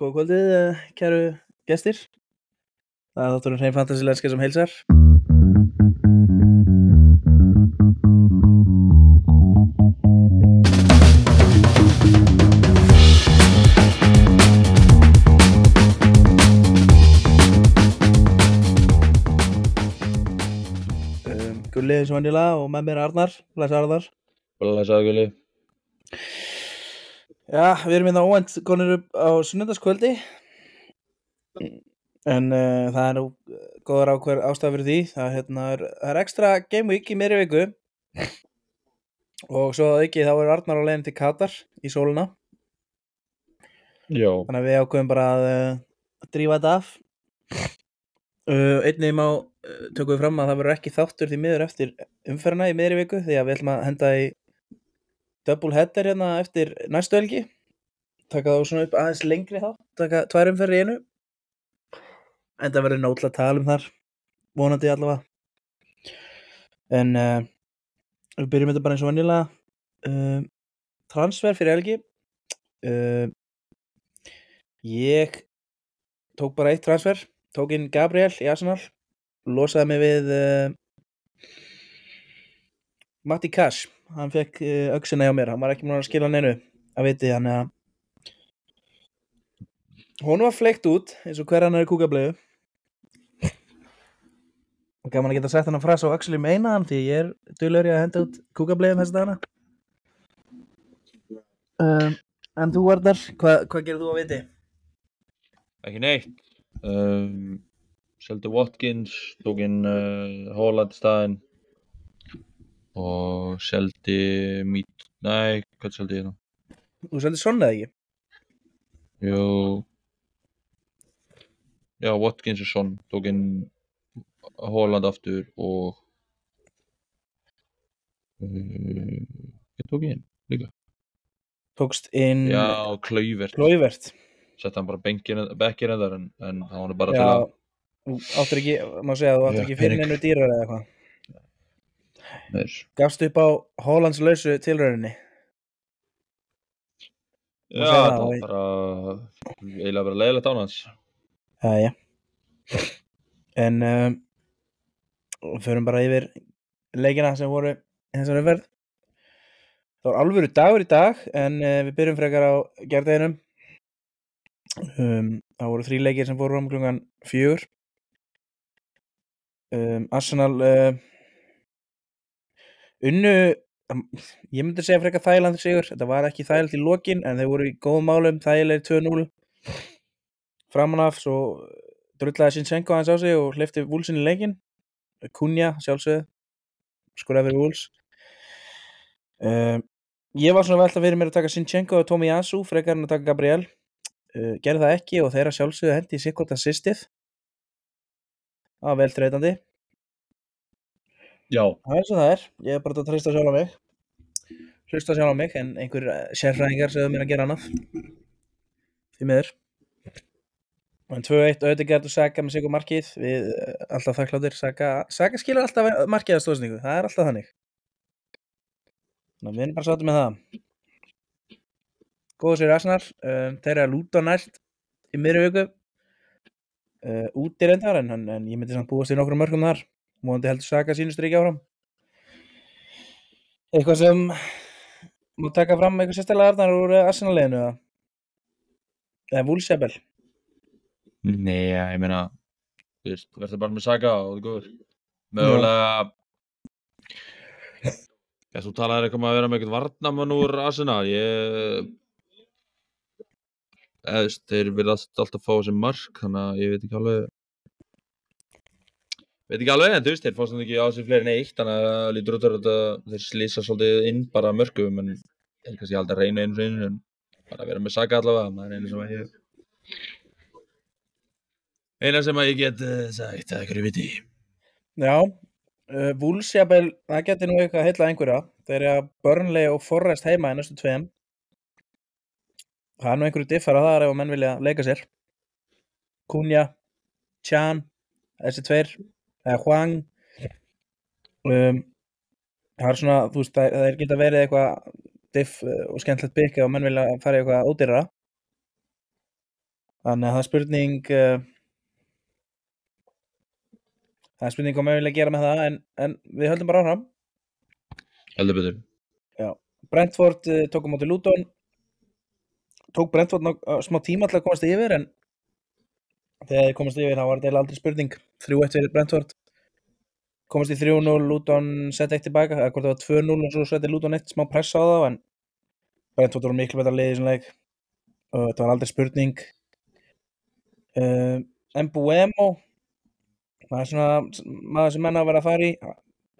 Góða kvöldið, eh, kæru gestir. Það er þátturinn hrein fantasilenska sem heilsar. Um, Gulli eins og venjulega og með mér er Arnar, Læs Arnar. Blessaði Gulli. Já, við erum hérna óvænt konur upp á sunnudagskvöldi. En uh, það er nú góður ákveð ástæða fyrir því. Það hérna, er, það er ekstra game week í meiri viku. Og svo að ekki þá er Arnar á leiðin til Katar í sóluna Já. þannig að við ákveðum bara að uh, drífa þetta af. Uh, einnig má tökum við fram að það verður ekki þáttur því miður eftir umferðina í meiri viku því að við ætlum að henda í double header hérna eftir næstu helgi. Taka þá svona upp aðeins lengri þá taka tvær umferðir í einu. En það verður nótla að tala um þar vonandi allavega. En uh, við byrjum þetta bara eins og vannilega uh, transfer fyrir helgi. Uh, ég tók bara eitt transfer tók inn Gabriel í Arsenal losaði mig við Matti Cash hann fekk auksina hjá mér hann var ekki múin að skila neinu að viti þannig að hún var fleikt út eins og hver annar í kúkablegu og gaman að geta sett hann að frasa á Axel í meinaðan því ég er dölur í að henda út kúkablegum þess dagana um, en þú Arnar hvað hva gerir þú að viti? Ekki neitt. Um, Seldi Watkins, tók inn uh, Holland staðinn og seldi Mít... Nei, hvað seldi ég nú? þú seldi svona eða ekki? Jú... Já, Watkins og Son tók inn Holland aftur og... Uh, ég tók ég inn líka. tókst inn Já, Klauvert. Klóivert Sett hann bara bekkir en þar en, en hann var bara Já, til að... þú áttur ekki, má segja, þú áttur ekki fyrir neinu dýrar eða eitthvað Gafst upp á Hollands lausu tilrauninni Já, það, var bara eiginlega bara leiðilegt án hans. Jæja En um, förum bara yfir leikina sem voru í þessari verð Það var alvöru dagur í dag en uh, við byrjum frekar á gerðeginum um, Það voru þrý leikir sem fóru um klungan fjögur. Um, Arsenal uh, unnu um, ég myndi segja frekar þægiland sigur þetta var ekki þægild í lokin en þeir voru í góðum málum þægilegir 2-0 framan af svo drullaði Sinchenko hans á sig og hleyfti Wúlsin í leikin Kunja sjálfsögðu skoraði fyrir Wúls um, ég var svona velta fyrir mér að taka Sinchenko og Tomi Yasu frekar en að taka Gabriel. Uh, gerði það ekki og þeirra sjálfsögðu hendi sikkort assistið. Það var vel þreytandi Já. það er svo það er, ég er bara að treysta sjálf á mig. Hlusta sjálf á mig en einhver eh, sérfræðingar sögðu mér að gera annað. Því miður. En 2-1 Ödegard og Saka með sigur markið. Við eh, alltaf þakkláttir Saka, Saka skilur alltaf markið að stóðsningu, það er alltaf þannig. Að við erum bara sáttum með það. Góða sér Arsenal. Um, þeir eru að lúta næst í miðri viku. Uh, út í reyndar en, en, ég myndi samt búast í nokkrum mörgum þar múandi heldur Saka sínu striki áfram. Eitthvað sem má taka fram eitthvað sérstæðlega Arnar úr Arsenal-leginu eða? Eða Wolfsjabel Nei, ég meina, þú veist, þú verður bara með saga og það er góður. Mögulega, já, þú talaðir eitthvað um að vera með eitthvað varnamann úr Arsenal, ég, veist, þeir virðast alltaf fá þessi mark, þannig að ég veit ekki alveg, veit ekki alveg, en þú veist, þeir fá svona ekki á sig fleiri en eitt, þannig að lítur út að þetta, þeir slýsa svolítið inn bara mörgum, en þeir kannski aldrei reyna einu sinni, en bara vera með saga allavega, það er einu sem að ég, eina sem að ég get uh, sagt að hverju viti. Já, uh, Wolfsjabel það getur nú eitthvað að heilla einhverja. Þeir eru að Burnley og Forrest heima í næstu tveim það er nú einhverju diffara þar ef að menn vilja leika sér. Kunja Chan, þessi tveir eða Hwang um, það er svona, þú veist, það, er geta verið eitthvað diff uh, og skemmtilegt bygg ef að menn vilja fara í eitthvað ódýrara. Þannig að það er spurning uh, það er spurning hvað maður vilja gera með það en, en við höldum bara áfram. Heldur betur. Brentford uh, tók á móti Luton. Tók Brentford uh, smá tíma til að komast yfir en þegar þið komast yfir þá var þetta aldrei spurning. 3-1 fyrir Brentford. Komast í 3-0, Luton sett eitt tilbaka eða hvort það var 2-0 og svo setti Luton eitt smá press á það en Brentford voru miklu betra liðið í þessum leik. Og þetta var aldrei spurning. Uh, Mbuemo það er svona maður sem menna að vera að fara í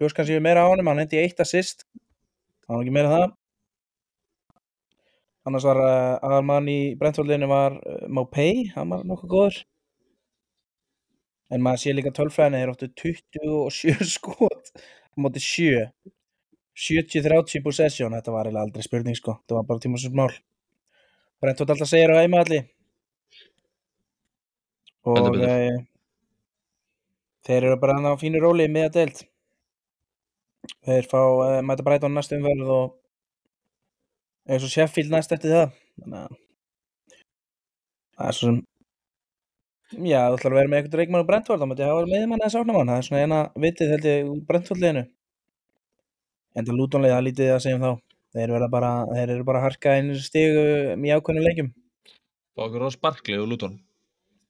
bjóst kannski við meira á honum, hann hendi eitt assist. Það var ekki meira það. Annars var uh, aðalmann í Brentfordliðinu var uh, Mopay, hann var nokkuð góður en maður sé líka tölfræðinu þeir áttu 27 skot á móti 7 70-30 possession þetta var eiginlega aldrei spurning sko. Þetta var bara tíma sem mál Brentford alltaf segir á heimaðalli og betur. uh, þeir eru bara á fínu róli með að deild. Þeir fá uh, mæta Brighton næstu umverð og eins og Sheffield næst eftir það. Þannig að það er svo sem já, þú ætlar að vera með eitthvað reikmann á Brentford þá mútti hafa meðmann eða sáknamann það er svona eina vitið held ég úr Brentford-liðinu. En það lútonlega það lítið að segja um þá. Þeir, verða bara, þeir eru bara að harka einu stigu í ákveðinu leikjum. Fá okkur á sparkli og lúton.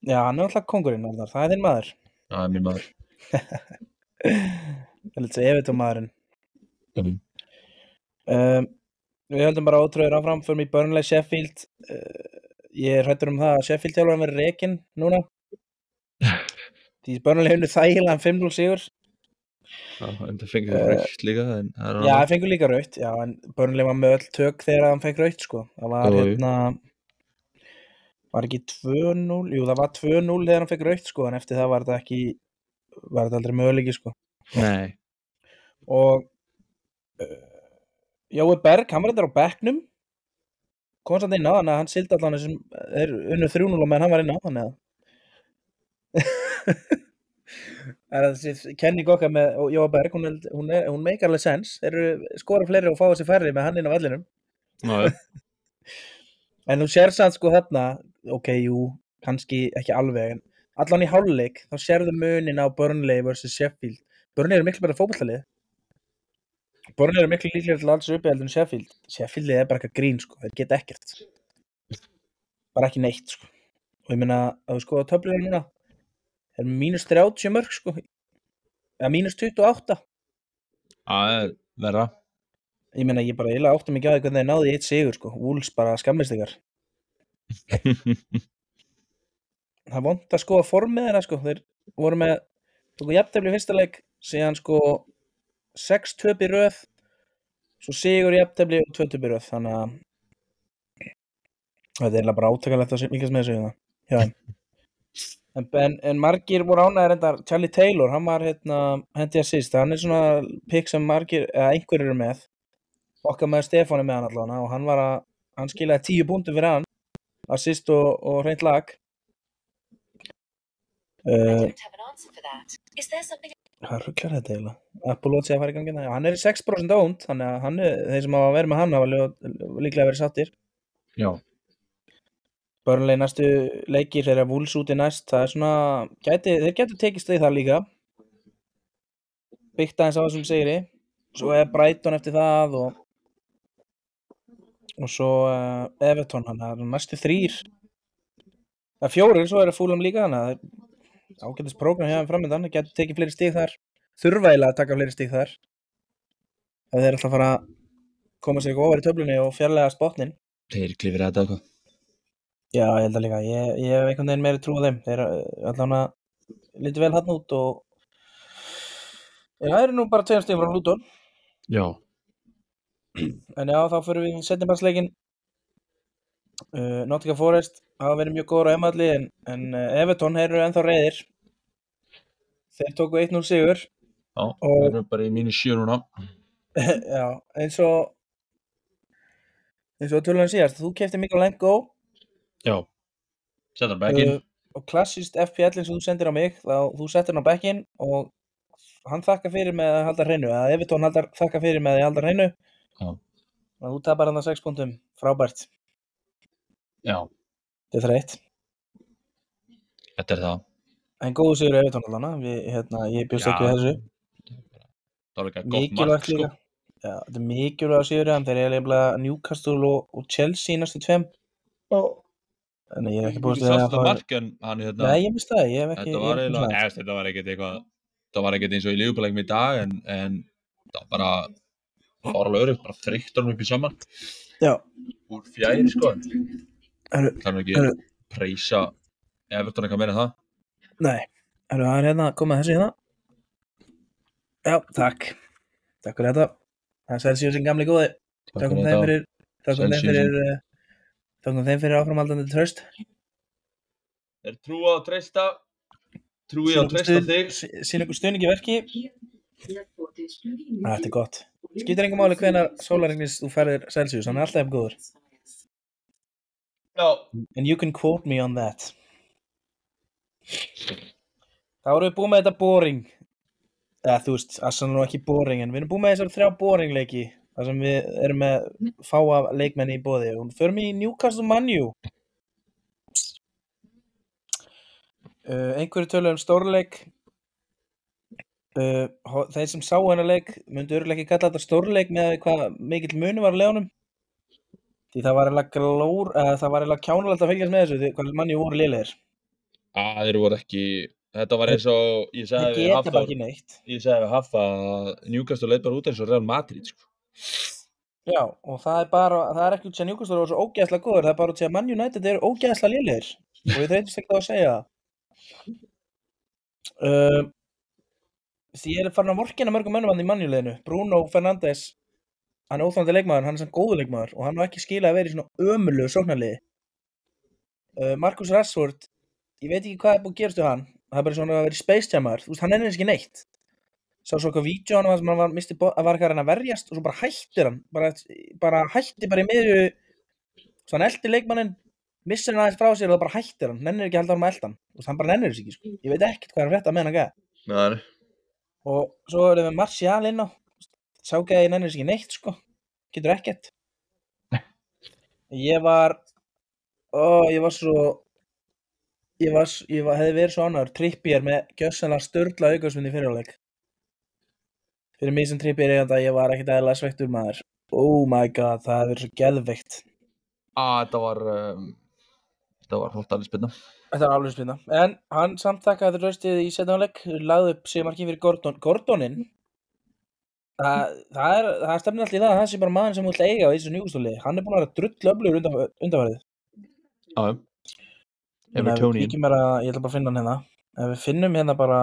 já, hann er alltaf kongurinn Arnar, það er þinn maður. Það er mér maður. það er lítið eftir maðurinn. Mm. um, við höldum bara ótrúður áfram fyrir mig Burnley Sheffield uh, ég er hrættur um það að Sheffield þjálfur að vera reikin núna því Burnley hefur þægilega 5-0 sigur Já, en það fengið Eh, uh, raukt líka, en já, það fengur líka raukt já, en Burnley var með öll tök þegar hann fekk raukt sko. það var jú. hérna var ekki 2-0 jú, það var 2-0 þegar hann fekk raukt sko, en eftir það var þetta ekki var þetta aldrei möguleiki sko. Nei, og uh, Jói Berg, hann var þetta á bekknum komst hann inn á, þannig að hann sildi allan þessum, er unnu 3-0 á meðan hann var inn á þannig að Það er þessi kenning okkar með Jóa Berg, hún, er- hún, er, hún meikar alveg sens, þeir eru skora fleiri og fá þessi færri með hann inn á vellinum. En þú sér sann sko þarna ok, jú, kannski ekki alveg en allan í hálfleik, þá sérðu munin á Burnley vs. Sheffield. Burnley eru miklu betra fótballtalið Burnley eru miklu líklega til alls uppi heldur en Sheffield. Sheffield er bara eitthvað grín sko, þeir geta ekkert. Bara ekki neitt sko. Og ég meina að þú skoða töflunum núna þeir eru með mínus 30 mörg sko. Eða mínus 28 það er verra. ég meina ég bara eiginlega áttum ekki á því hvernig þeir náðu í eitt sigur sko, Wolves bara skammist ykkar. Það vond að skoða formið þeirra sko, þeir voru með í fyrsta leik síðan sko 6 töp í röð svo sigur jafntefli og 2 töp í röð þannig að þetta er eiginlega bara átakalegt að fylgjast með þessu hérna. en, en, en margir voru ánægir enda Charlie Taylor, hann var hérna hendi að síst, hann er svona pikk sem margir, eða einhverjir eru með. Okkar með Stefán er með hann allavega og hann var að, hann skilaði 10 búndur fyrir hann assist og, og reynd lag. Uh, Hvað rugglar þetta eiginlega? Er að fara í gangi. Já, Hann er í 6% ónd, þannig að hann er, þeir sem hafa verið með hann hafa líklega verið sattir. Já. Börnlega næstu leikir þeirra Wolves úti næst, það er svona, gæti, þeir getur tekist því það líka. Byggt aðeins á þessum segri. Svo er Brighton eftir það og og svo uh, Everton, hann það er næstu þrýr. Það er fjórir, svo er það fúlum líka, þannig að það er ágætis prógram þeim framöndan, það getur tekið fleiri stíg þar. Þurfa eiginlega að taka fleiri stíg þar. Ef þeir ætla að fara að koma sér eitthvað ofar í töflunni og fjarlæga spotnin. Þeir klifir þetta eitthvað. Já, ég held að líka. Ég, ég hef einhvern veginn meiri trú á þeim. Þeir allan að lítið vel hann út og það eru nú bara tveim stíðum frá Luton. Já. En já, þá fyrir við setnimparsleikin. Uh, Nottingham Forest hafa verið mjög góður á heimalli en, en uh, Everton eru ennþá reyðir. Þeir tóku 1-0 sigur. Já, Og- við erum bara í mínu sjö núna. já, eins og eins og tölunum síðast. Þú kefti Mikael Lengo Já. Setta bekkin. uh, og klassist FPL eins og þú sendir á mig þá þú settir hann á bekkin og hann þakka fyrir með að halda hreinu eða haldar, þakka fyrir með að halda hreinu Já. og þú tapar hann að 6 punktum frábært, Já. þetta er þreitt Þetta er það. En góðu sigur Evertón allana, við, hérna, ég bjóst ekki við þessu. Það var líka gott mark, Mikilvægt sko. líka. Já, þetta er mikilvægt sigur, en þeir eru eiginlega Newcastle og, og Chelsea í næstu tveim. Þannig ég er ekki búist Þú við sást að þetta mark, en hann hérna, Nei, ég misti það, ég hef ekki... þetta var hef eiginlega, eða þetta var ekkert eitthvað, það var ekkert eins og í lífubælegum í dag, en, en það var bara, það var alveg örugt, bara þryktur hann upp í saman, Já, úr fjæri, sko. Það er nú ekki preysa Everton eitthvað meira en það. Nei, það er hérna, komað þessi hérna. Já, takk. Takk fyrir þetta. Það er Celsius sem gamli góði. Takkum þeim fyrir, takkum þeim Celsius. fyrir, uh, takkum þeim fyrir áframaldandi tröst. Er trúa að treysta, trúi að treysta þig. Sýn ykkur stuðningi í verki. Þetta er gott. Skýtir engum máli hvenar sólarengnis þú ferðir Celsius, hann er alltaf eftir góður. Já, And you can quote me on that. Þá erum við búið með þetta boring. Eða þú veist, það er nú ekki boring, en við erum búið með þessar þrjá boring leiki. þar sem við erum með fáa leikmenni í bóði. Og förum í Newcastle Manu. Uh, einhverju tölu um stórleik. Uh, þeir sem sá hennar leik myndu örgulega ekki kalla þetta stórleik með hvað mikill munu var á leðunum. Því það var eiginlega kjánulegt að fylgjast með þessu því hvað manni voru liðlegir. Að þeir voru ekki, þetta var eins og ég sagði við neitt. ég sagði við Haffa að Newcastle leit bara út eins og Real Madrid, sko. Já, og það er bara, það er ekki út sem Newcastle var svo ógæðslega góður, það er bara út sem Man United eru ógæðslega liðlegir. Og ég þreytist ekki á að segja það. Því ég er farin að vorkina mörgum mönnum hann í mannjuleginu. Bruno Fernandes, hann er óþvandi leikmaður, hann er sem góður leikmaður og hann á ekki skila að vera í svona ömulegu sóknarliði. Uh, Marcus Rashford, ég veit ekki hvað er búið að gerast við hann. Það er bara svona að vera í Space Jammer, þú veist, hann ennir ekki neitt. Sá svo eitthvað vídeo hann sem hann var, misti, að var eitthvað að reyna að verjast og svo bara hættir hann, bara, bara hætti bara í miðju, svo hann eldi leikmannin, missir hann aðeins frá sér og það bara hættir hann, nennir ekki að halda hann með eldan, veist, hann bara nennir þess ekki, sko. Ég veit ekkert hvað er að frétta með hann að. Nei, Og svo erum við Martial inn á, sá ekki að ég nennir þess ekki neitt, sko, getur ekkert. Ég var, ó, ég var svo, ég var, ég var, hefði verið svo ánægur, Trippier með gjössanlega störla aukvæmsvinni fyrirleik. Fyrir mig sem Trippier eiganda, ég var ekkert eðla sveiktur maður. Oh my god, það hefði verið svo geðveikt. að þetta var, um, þetta var hótt alveg spilna. Þetta er alveg spilna. En hann samt þakkaði þetta röstið í setjánleik, lagði upp sigmarki fyrir Gordon. Gordonin, það, það er, það er stefnir alltaf í það, að það sé bara maður sem þú vilt eiga á þessu njúkustóli. Hann er búin að vera drull öflugur undan, undanverðið. Já, já. Þannig að við Evertonian. bara, ég ætla bara að finna hann hérna. Ef við finnum hérna bara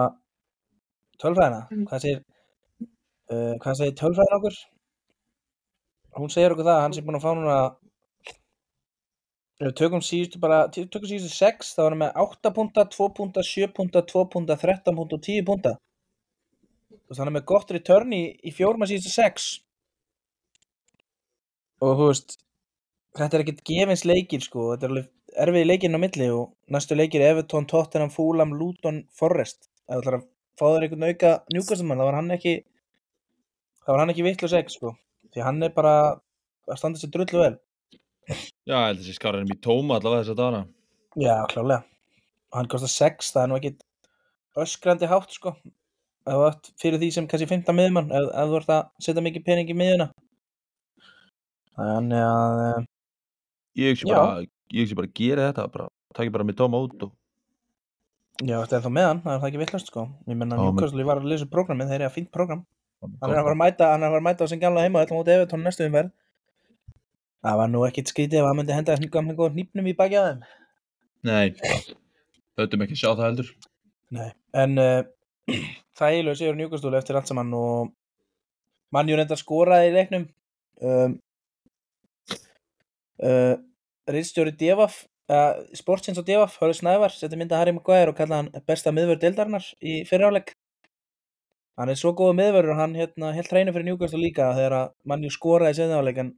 tölfræðina, hvað segir, uh, hvað segir tölfræðin okkur? Hún segir okkur það, að hann sé búin að fá núna, ef við tökum síðustu bara, tökum síðustu 6, þá er hann með 8 púnta, 2 púnta, 7 púnta, 2 púnta, 13 púnta og 10 púnta. Þú veist, hann er með gott return í, í fjórum að síðustu 6. Og þú veist, þetta er ekkert gefins leikir sko, þetta er alveg erfið leikinn á milli og næstu leikir er Everton, Tottenham, Fulham, Luton, Forrest þú ætlar að fá þér einhvern auka njúkastumann, þá var hann ekki þá var hann ekki vitlaus ekki sko. Því hann er bara að standa sér drullu vel. Já, ég held að þessi skárar í tóma allavega þess að dana. já, klálega hann kostar 6, það er nú ekki öskrandi hátt sko. Fyrir því sem kannski 15 miðjumann ef, ef þú ert að setja mikið pening í miðjuna. Þannig að eh, Ég sé Já. bara, ég sé bara að gera þetta, bara, takk bara með tóma út og... já, þetta er þá með hann, það er það ekki vitlaust sko. Ég menna Newcastle, ég var að lesa programmið, þeir eru að fínt program hann er að fara að mæta, er að að á sem gamla heima öllum út Evertón næstu umferð. Það var nú ekkit skrítið ef hann myndi henda þessum gamla góð hnípnum í baki á þeim. Nei, höfðum ekki að sjá það heldur. Nei. en uh, þægilega sigur Newcastle eftir allt saman og mannjú reynda skoraði í leiknum. Um, uh, Ritstjóri Devaf uh, sportsins á Devaf, Hörður Snævar seti mynda Harry Maguire og kalla hann besta miðvörð deildarinnar í fyriráleik hann er svo góð miðvörður og hann hérna, held hreinu fyrir Newcastle líka þegar að mannjú skoraði í setjáleik en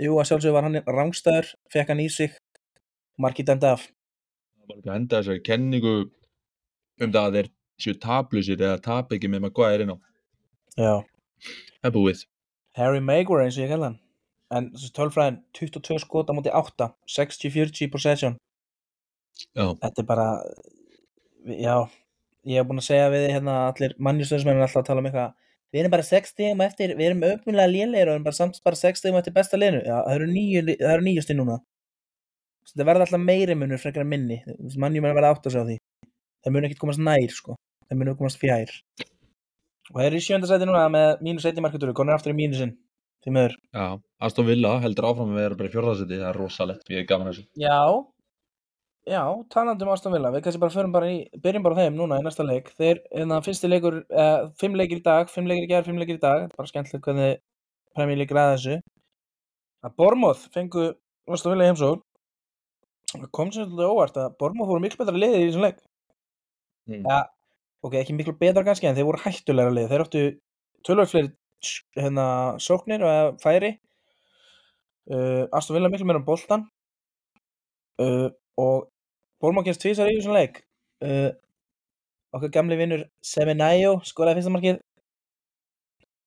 jú að sjálfsög var hann rángstæður fekk hann í sig markið dæmda af að henda þessari kenningu um það að þeir séu tablusir eða tap ekki með Maguire inn á. Já. Það búið. Harry Maguire eins og ég kalla hann en þessi tölfræðin 22 skota múti 8 60-40 possession. Já, þetta er bara við- já, ég hef búin að segja við hérna allir mannjústöðismenn er alltaf að tala um eitthvað við erum bara 6 stigum eftir, við erum öfnlega lélegir og erum bara samt bara 6 stigum eftir besta liðinu. Já, það eru níu, li- það eru níu stig núna. Þetta verða alltaf meiri munur frekar en minni. Mannjum að verða átt að segja á því. Það mun ekkert komast nær sko. Það mun komast fjær. Og það er í sjönda sæti núna með mínus 1 í markatölu konur aftur í mínusinn því meður Já, Aston Villa heldur áfram að vera bara í fjórðarsæti, það er rosalegt, ég er gaman að þessu. Já, já, talandi um Aston Villa, við kannski bara förum bara í, byrjum bara á þeim núna í næsta leik. Þeir, en það fyrsti leikur, uh, fimm leikir í dag, fimm leikir í gerð, fimm leikir í dag, er bara skemmtilegt hvernig Premier League ræða þessu. Að Bormoth fengu Aston Villa í heimsókn, það kom sér svolítið óvart að Bormoth voru miklu betra liðið í þessum leik. Mm. Ja, ok, ekki miklu betra kannski, en þeir voru hættulegra liðið. Þeir áttu tölvöld fleiri hérna, sóknir og færi. Uh, Aston Villa miklu meira um boltan uh, og Bormá kemst tvísar í þessum leik uh, okkar gamli vinnur Semenæjó skoraði fyrsta markið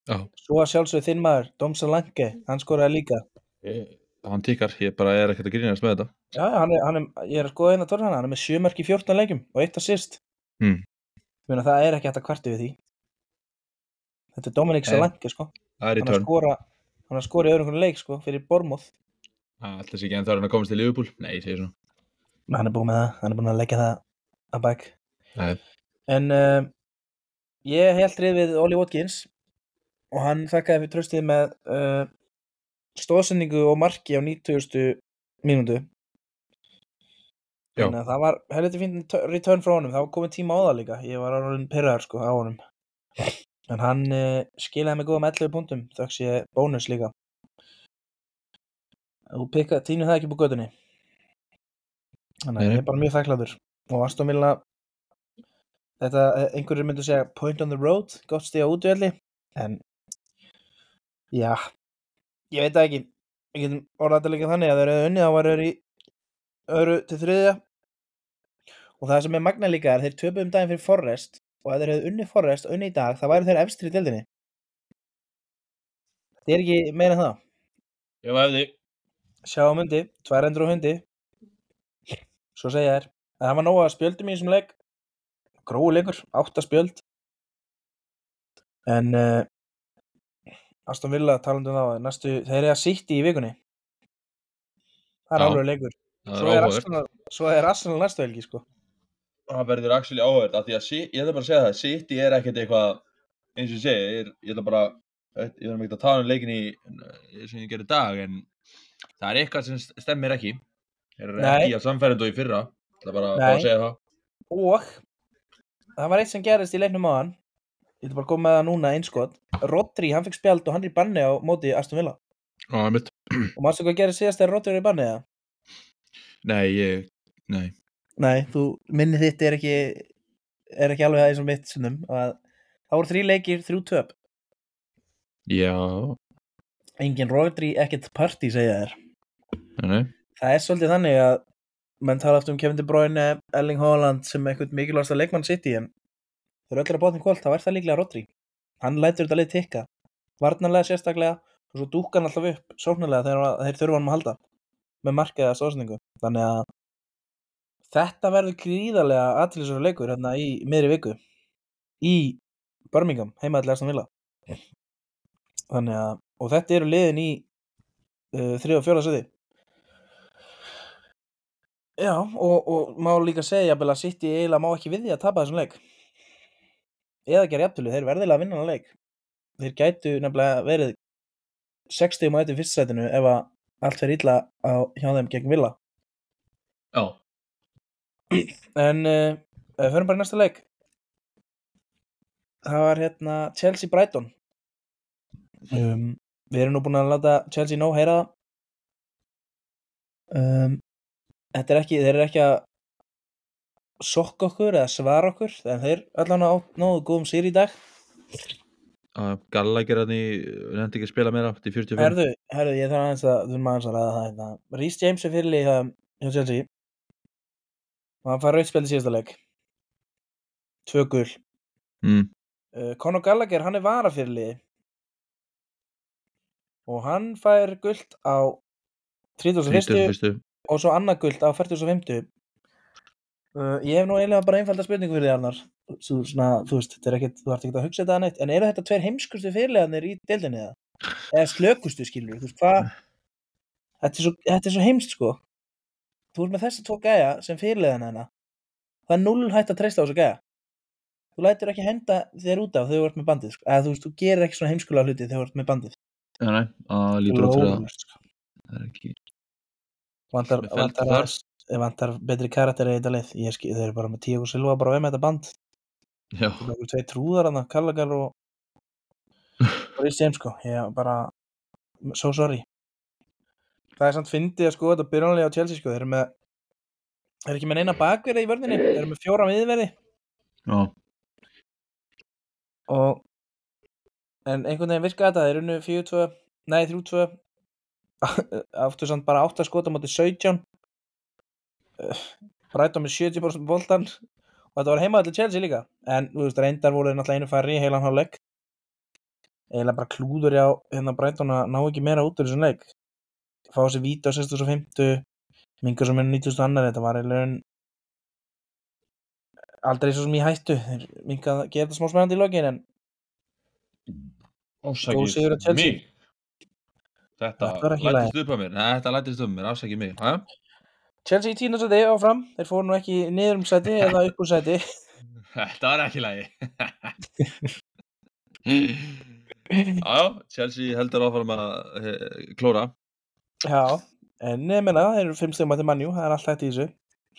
Já. svo að sjálfsögðu þinn maður Dom Salanke, hann skoraði líka Ég, hann tíkar, ég bara er ekkert að grínast með þetta. já, hann er, hann er, ég er að skoða hérna törnana hann er með sjö mörk í 14 leikjum og eitt assist Mm. Muna, það er ekki hægt að kvarti við því þetta er Dominic Nei. Salanke sko. Það er í törn. hann skora í öðrum konar leik sko, fyrir Bormóð Alltaf sé ekki en það er hann að komast til Liverpool. Nei, ég segir svona. hann er búinn með það, hann er búinn að leggja það að bak Nei. En uh, ég held rið við Oli Watkins og hann þakkaði fyrir tröstið með uh, stóðsendingu og marki á 90. mínútu. Já. Þannig að það var helviti fín return frá honum, það var komin tíma á það líka. Ég var alveg pyrraður sko á honum. En hann uh, skilaði mig góða með 11 punktum, þöks ég bónus líka. Þú pikka, týnir það ekki búið gödunni. Þannig að ég er bara mjög þakklaður. Og Aston Villa þetta, eh, einhverjir myndu segja point on the road, gott stíð á útvöldi en já ég veit það ekki getum orðað líka þannig að þeir eru unnið þá var þeir í öðru til þriðja og það sem er magna líka er þeir töpu um daginn fyrir Forrest og ef þeir hefðu unnið Forrest og unnið í dag þá væri þeir efstir í deildinni. Það er ekki meira en það. Ég hefði. sjá á mundi, tvær endur á hundi. Svo segja þér að það var nóga spjöldum í þessum leik. Gróu leikur, átta spjöld. En uh, Aston Villa talandi um það næstu, þeir eru að sýtti í vikunni. Það er alveg leikur. Svo er Arsenal næstu helgi sko Það verður actually áhverð, af því að ég ætla bara að segja það, City er ekkert eitthvað, eins og ég segi, ég, er- ég ætla bara, ég þarf ekki að tala um leikin í, sem ég gerði í dag, en það er eitthvað sem stemmir ekki. Nei. ekki að samfærindu í fyrra, ég ætla bara, bara að segja það. og það var eitt sem gerist í leiknum á hann ég ætla bara að koma með það núna einskot Rodri, hann fikk spjald og hann er í banni á móti Aston Villa mitt. og maður hvað gerist síðast þegar Rodri er í banni eða? Nei, ég, nei. Nei, þú, minni þitt er ekki er ekki alveg eins og mitt sinnum að það voru þrý leikir, þrjú töp. Já, engin Rodri, ekkert party segja þér. Nei, það er svolítið þannig að menn tala aftur um Kevin De Bruyne, Erling Haaland sem eitthvað mikilvægast að leikmann sitt í en þau eru öllir að bóðin kvöld, þá er það líklega Rodri. Hann lætur þetta lið tikka varnarlega sérstaklega og svo dúkar hann alltaf upp sóknarlega þegar þeir þurfa hann að halda með markaða stóðsendingu þannig að þetta verður gríðarlega aðtilsverður leikur hérna í miðri viku í Birmingham, heimaðlega Aston Villa. Þannig að og þetta eru liðin í uh, þrið og fjóra seti. Já, og, og má líka segja að City eiginlega má ekki við því að tapa þessum leik. Eða gera jafntölu, þeir verðilega að vinna hann leik. Þeir gætu nefnilega verið 60 mæti fyrstsætinu ef að allt fer illa á, hjá þeim gegn Villa. Já, en uh, við förum bara í næsta leik. Það var hérna Chelsea Brighton. Um, við erum nú búin að láta Chelsea nóg heyra það. Um, þetta er ekki þeir eru ekki að sokka okkur eða svara okkur en þeir allan á nógu góðum sér í dag. Galla gera hann í, nefndi ekki að spila meira til 45. herðu, herðu, ég þarf aðeins að þú erum aðeins að ræða það hérna. Rhys James er fyrirlið hjá, hjá Chelsea og hann fær rauðspjald í síðasta leik tvö gul Mm. uh, Conor Gallagher, hann er varafyrirliði og hann fær gult á 31. 31. og svo annað gult á 40.50 Uh, ég hef nú eiginlega bara einfalda spurningu fyrir því Arnar Svo, svona, þú veist, þetta er ekkert, þú ert ekkert að hugsa þetta neitt en eru þetta tveir heimskustu fyrirlegarnir í deildinni eða? eða slökustu skilur þú veist hvað þetta er svo, þetta er svo heimst sko þú ert með þessa tvo gæja sem fyrirlegan hana það er null hægt að treysta á þessu gæja. Þú lætur ekki henda þér út af þegar þú ert með bandið eða þú veist, þú gerir ekki svona heimskulega hluti þegar þú ert með bandið. Já, nei, að lítur út fyrir það. Það er ekki... vantar, vantar, þar. aðeins- vantar betri karakter í þetta leið ég skil, þeir eru bara með Tíago Silva bara við með þetta band. Já, Það eru tvei trúðar hann, Kallagar og og Rhys James sko. Ég bara, so sorry það er samt fyndið að sko þetta byrjunlega á Chelsea sko. Þeir eru með þeir eru ekki með neina bakverði í vörðinni þeir eru með fjóra miðverði já, og en einhvern veginn virka þetta þeir eru nú 4-2, nei 3-2 áttu samt bara 8 skota móti 17 rætt á með 70% boltan og þetta var heimaðalli Chelsea líka. En þú veist reyndar voru þeir náttúrulega einu færri í heilan hálfleik. Eiginlega bara klúður á hérna Brighton að ná ekki meira út úr þessum leik fá sér víti á 65 mingur sem er 90. annar þetta var eiginlega aldrei svo sem ég hættu þeir minga að gera þetta smá spennandi í lokin en Chelsea. mig. Þetta Þetta í lætist upp á mér. Nei, þetta lætist upp á mér, ásakið mig. Hæ? Chelsea í tína sæti áfram þeir fóru nú ekki niður um sæti eða upp úr sæti Þetta var ekki lagi. Já, Chelsea heldur áfram að eh, klóra. Já, en menna þeir eru fimm stegum að mannjú, það er allt hægt í þessu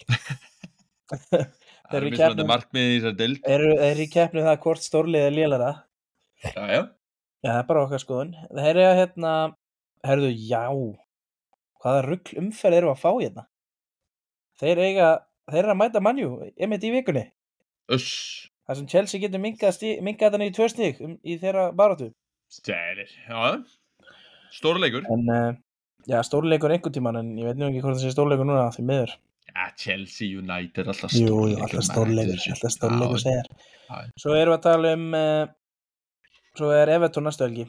Það eru eru í mismunandi keppni. markmið í þessari dild. eru þeir eru í keppni um það hvort stórlið er lélara Já, já. já, það er bara okkar skoðun þeir eru að hérna, herðu, já hvaða rugl umferð eru að fá hérna þeir eiga þeir eru að mæta mannjú, meit í vikunni Uss. það sem Chelsea getur þetta niður í tvö stík um, í þeirra barátu Stælir. Já. Stórleikur. en uh, já, stórleikur einhvern tíman en ég veit nú ekki hvort það sé stórleikur núna því miður Ja, Chelsea United, alltaf stórleikur. jú, alltaf stórleikur, alltaf stórleikur Já, segir. Já. Svo erum við að tala um, uh, svo er Everton næstu helgi.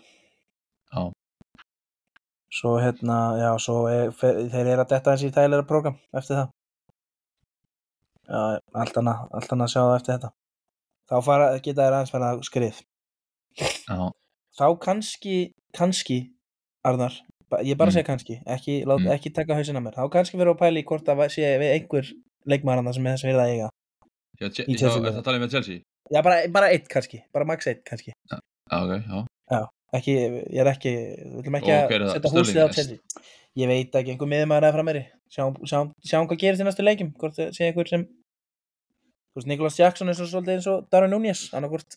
Já. Svo hérna, já, svo er, fe- þeir eru að detta hans í þægilega program eftir það. Já, allt annað, allt annað að sjá það eftir þetta. Þá fara, geta þeir aðeins fara að skrið. Já. Þá kannski, kannski, Arnar, ég bara Mm. segi kannski, ekki, lát, Mm. ekki taka hausinn að mér. Þá kannski verður að pæla í hvort það sé við einhver leikmaðurna sem er þess að verða að eiga. Já, Che- Í já, Chelsea er liðið. það talið með Chelsea? Já, bara, bara eitt kannski, bara max eitt kannski. Já, ok, já. ekki, ég er ekki við ætlum ekki er að það? setja húsið á? Chelsea ég veit ekki, einhver miðumæður eða frammeiri sjáum, sjáum, sjáum hvað gerist í næstu leikjum hvort það sé einhver sem þú veist, Nicholas Jackson er svo svolítið eins og Darwin Núñez annarkvort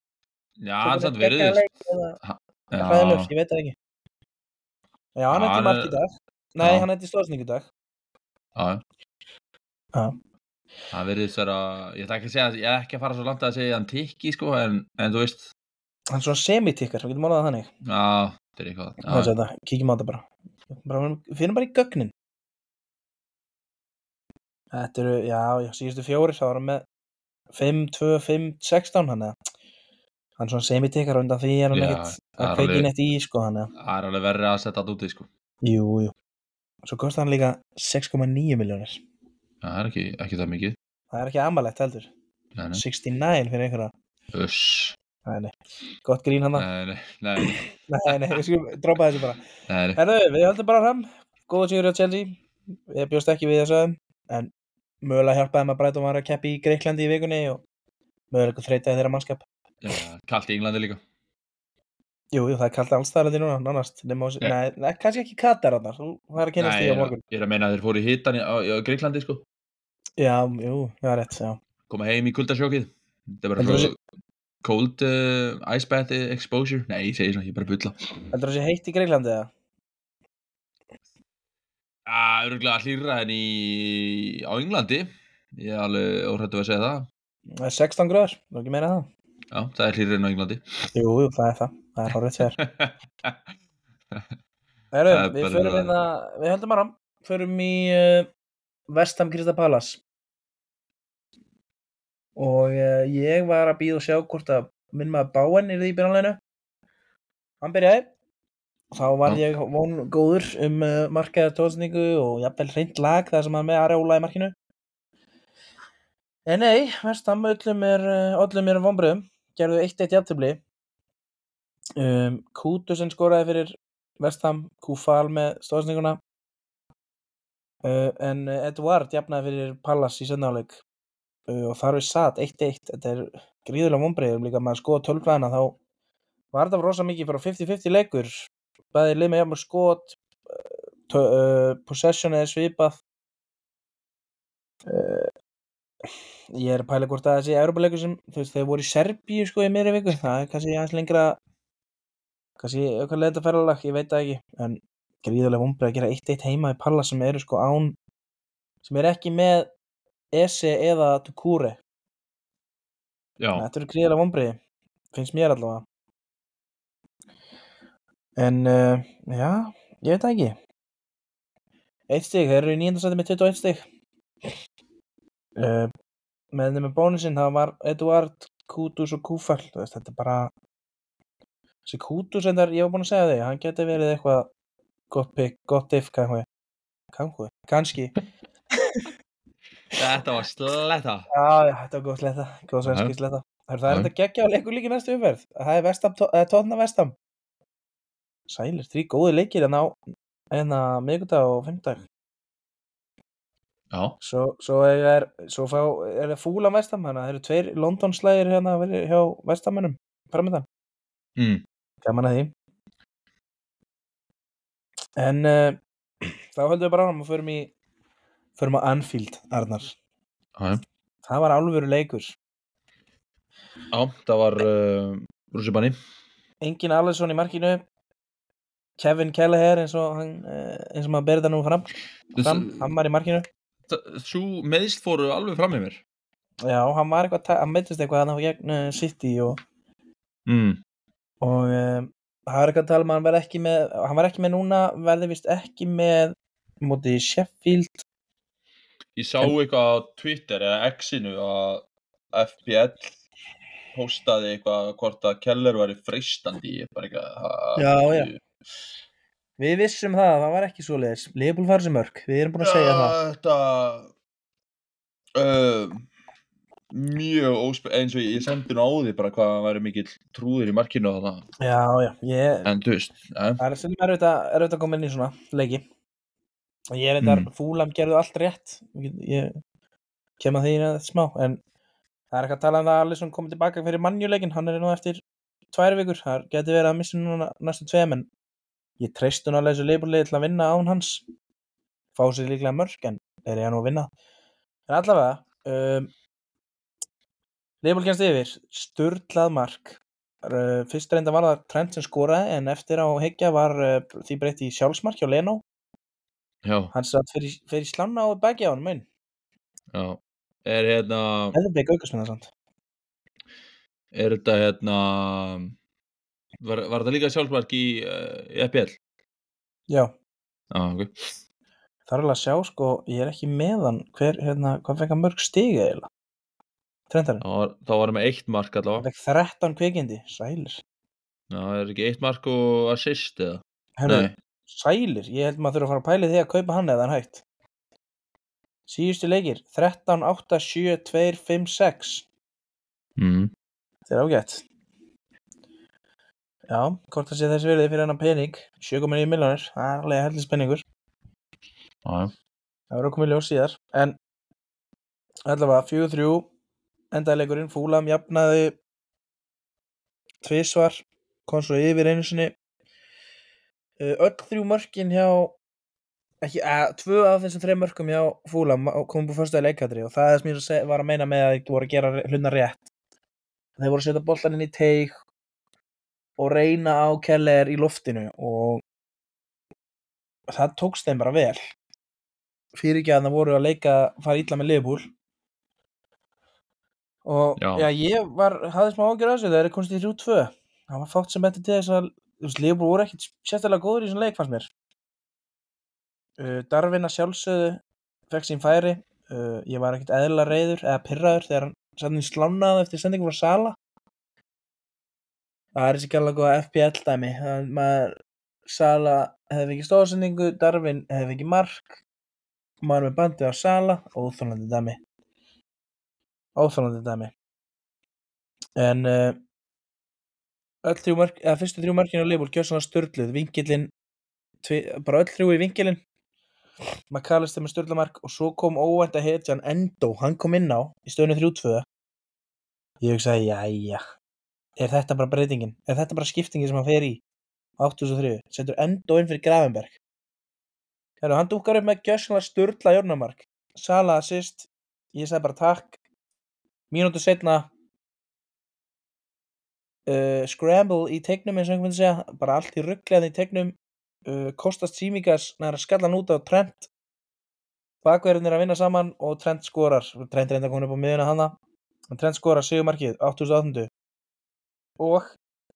Já, verið eða Já, ég veit það ekki já, hann hann mark í dag nei, hann til stóðsning í dag já. Já. Það verið vera, ég ætla ekki að segja, ég er ekki að fara svo langt að segja hann tikki, sko, en, en þú veist, hann er svona semitikkar, við getum það þannig já, þetta er eitthvað. Hvað er þetta? kíkjum á þetta bara, bara finnum bara í gögnin þetta eru, já, síðustu fjóri þá var hann með 5, 2, 5, 16 hann eða hann svona semitikkar og undan því er hann ekkert er að kveiki neitt í sko hann það er alveg verið að setja þetta úti, sko. jú, jú svo kostar hann líka 6,9 miljónir það er ekki, ekki það mikið. það er ekki amalegt heldur Nei, nei. 69 fyrir einhverja Uss. nei, nei. gott grín hann Nei, nei, nei, nei, nei, við skulum droppa þessu bara. Herðu, við höldum bara fram Góða sigur á Chelsea Ég bjóst ekki við þessu En mögulega hjálpaði maður Brighton var að keppi í Greiklandi í vikunni og mögulega þreitaði þeirra mannskap Já, kallt í Englandi líka. Jú, jú, það er kallt allstæðalandi núna, nánast nema, Nei. Nei, nei, kannski ekki Katar þarna Þú það er að kynast því á er, morgun ég er að meina að þeir fóru í hitan í, á, í Greiklandi, sko. Já, jú, það er rétt, já Koma heim í kuldasjókið. Þetta er bara Heldur svo cold uh, ice bath exposure. Nei, ég segi svona, ég er bara að bulla. Heldur það sé heitt í Greiklandi eða? Já, örgulega hlýra en í á Englandi. Ég er alveg óhrættu að segja það. Það er 16 gráður, þú ekki meina það Já, það er hlýra en á Englandi. Jú, jú, það er það, það er hórið sér Herru, Það er við förum það. hérna, við höldum áram Förum í uh, Vestham Krista Palace Og uh, ég var að býða og sjá hvort að minn maður Báen er í byrjanleginu Hann byrjaði Þá var Já. ég von góður um uh, markaða tóðsningu og jafnvel hreint lag þar sem hann með Areola í markinu En nei, Vestam öllum er, öllum er vonbröðum. Gerðu 1-1 jafntefli. Um, Kútusen skoraði fyrir Vestam, Kúfal með stóðsninguna. Uh, en uh, Eduard jafnaði fyrir Pallas í sendáleik. Uh, og þar við satt 1-1. Þetta er gríðulega vonbröðum líka maður skoða tölfræðina þá var þetta rosa mikið fyrir 50-50 leikur. Bæði lið með jafnum skot, uh, uh, possession eða svipað. Ég er að pæla hvort að þessi Európa-leikur sem, þú veist, þeir voru í Serbíu sko í meðri viku, það er kannski aðeins lengra kannski eitthvað leita ferðalag, ég veit það ekki, en gríðulega vombrið að gera 1-1 heima í Palla sem eru sko án sem er ekki með Ese eða Tukure Já, þetta eru gríðulega vombrið finnst mér allavega. En uh, já, ég veit það ekki. Eitt stig, þeir eru í nýjandasæti með 21 stig. uh, með þeim með bónusinn það var Eduard, Kutus og veist, þetta er bara þessi Kutus endar, ég var búinn að segja þig hann geti verið eitthvað gott pick, gott if kannski, kannski, þetta var sletta. já, þetta var góð sletta góð svenski sletta. Það er þetta geggja á leikur líka í næstu umferð. Það er vestam, tóna vestam sælir, þrý góði leikir en á en að miðgudag og fimmdag Já, Svo, svo er, svo fá, er það fúla vestam, þannig að það eru tveir London-slægir hérna hjá vestamönnum framöndan, mm. gaman að því. En uh, þá höldum við bara áram og förum í, förum á Anfield, Arnar. já, Það var alvöru leikur. já, það var uh, Rússibanni. Engin Allison í markinu, Kevin Kelleher eins og, hann, uh, eins og maður berði það nú fram, fram, hann var í markinu. Svo meðst fóru alveg fram með mér. Já, hann var eitthvað, hann meittist eitthvað hann á gegn uh, City og Mm. og um, það er eitthvað að tala um að hann verði ekki með hann var ekki með núna, verði vist ekki með móti Sheffield Ég sá eitthvað á Twitter eða X-inu að FPL postaði eitthvað hvort að Keller væri freistandi ég bara eitthvað Já, já. Við vissum það, það var ekki svo leiðis Leopold fara sem mörg, við erum búin að segja það. Þetta uh, mjög óspe eins og ég, sendi nú á því bara hvað hann væri mikill trúður í markinu og það Já, já, ég, en þú veist, það er sem er auðvitað, er auðvitað komin í svona leiki. Og ég er þetta, Mm. fúlam gerðu allt rétt. Ég, kem að því í þetta smá en það er eitthvað að tala um það að Alisson komið tilbaka fyrir mannjuleikin, hann er nú eftir tvær vikur, það geti verið að missa núna næstu tveim en ég nálega þessu leifurlegi til að vinna án hans. Fá sér líklega mörg en þeir eru nú að vinna? En allavega um, leifurlegi kennst yfir. Sturlað mark. Uh, fyrst reynda var það Trent sem skoraði en eftir á heikja var uh, því breytt í sjálfsmark hjá Leno. Já, hann satt fyrir, fyrir slanna á baki á hann mun já. Er hérna eða beig aukast með það sant er þetta hérna var, var þetta líka sjálfsmark í, uh, í FPL? já, Já, ok. Það er alveg að sjá sko ég er ekki með hann. Hver, hérna, hvað fekk hann mörg stig eiginlega? Trentarinn, þá var, þá var hann með eitt mark allavega. Fekk 13 kvikindi. Sælir, Já, er ekki eitt mark og assist eða? Nei. sælir. Ég held maður þurfa að fara að pæli því að kaupa hann eða hann hægt. Síðustu leikir. 13, 8, 7, 2, 5, 6 Mm. þetta er ágætt já, hvort það sé þessi verið fyrir hennar pening. 7,9 miljonir, það er alveg heldur spenningur Já. Það verður í ljós síðar. En allavega 4-3 Endaði leikurinn Fúlam jafnaði Tvisvar Kom svo yfir einu sinni. Uh, Öll þrjú mörkin hjá ekki, að, Tvö af þessum þreim mörkum hjá Fúlam komum búið fyrstu að leikatri og það er sem ég var að meina með að þeir voru að gera hluna rétt. Þeir voru að setja boltan inn í teig og reyna á Keller í loftinu og það tókst þeim bara vel. Fyrir ekki að það voru að leika fara illa með Liverpool. Og já, Já. ég var hafði smá ágjör að þessu þegar þeir komst í 3-2 það var fátt sem betur til þess að Liverpool voru ekkit sérstaklega góður í þessum leik fannst mér. Uh, Darvin að sjálfsögðu fekk sín færi. Uh, ég var ekkit eðla reyður eða pyrraður þegar hann slánaði eftir sendingu frá Sala það er þessi gæla góða FPL dæmi maður Sala hefði ekki stóðsendingu Darvin hefði ekki mark maður með bandið á Sala óþólandi dæmi Óþálandi dæmi. En uh, öll þrjú mörk, eða fyrstu þrjú mörkinu á Liverpool gjör svona störluð, vinkillin, tvi, bara öll þrjú í vinkilin. McAllister með störlamark og svo kom óvænt að hetjan Endo, hann kom inn á í stöðinu 3-2. Ég hugsaði, jæja, er þetta bara breytingin? Er þetta bara skiptingin sem hann fer í? 803, setur Endo inn fyrir Gravenberg. Herru, hann dúkar upp með gjössanlega störla jörnumark. Sala assist, ég sagði bara takk. Mínútu setna, uh, scramble í tegnum eins og einhvern veginn segja, bara allt í rugglegaði í tegnum. Uh, Kostas Tsimikas næra skallan út á Trent. Bakverðin er að vinna saman og Trent skorar. Trent reynda komin upp á miðuna hana. En Trent skorar sigumarkið, 88. Og,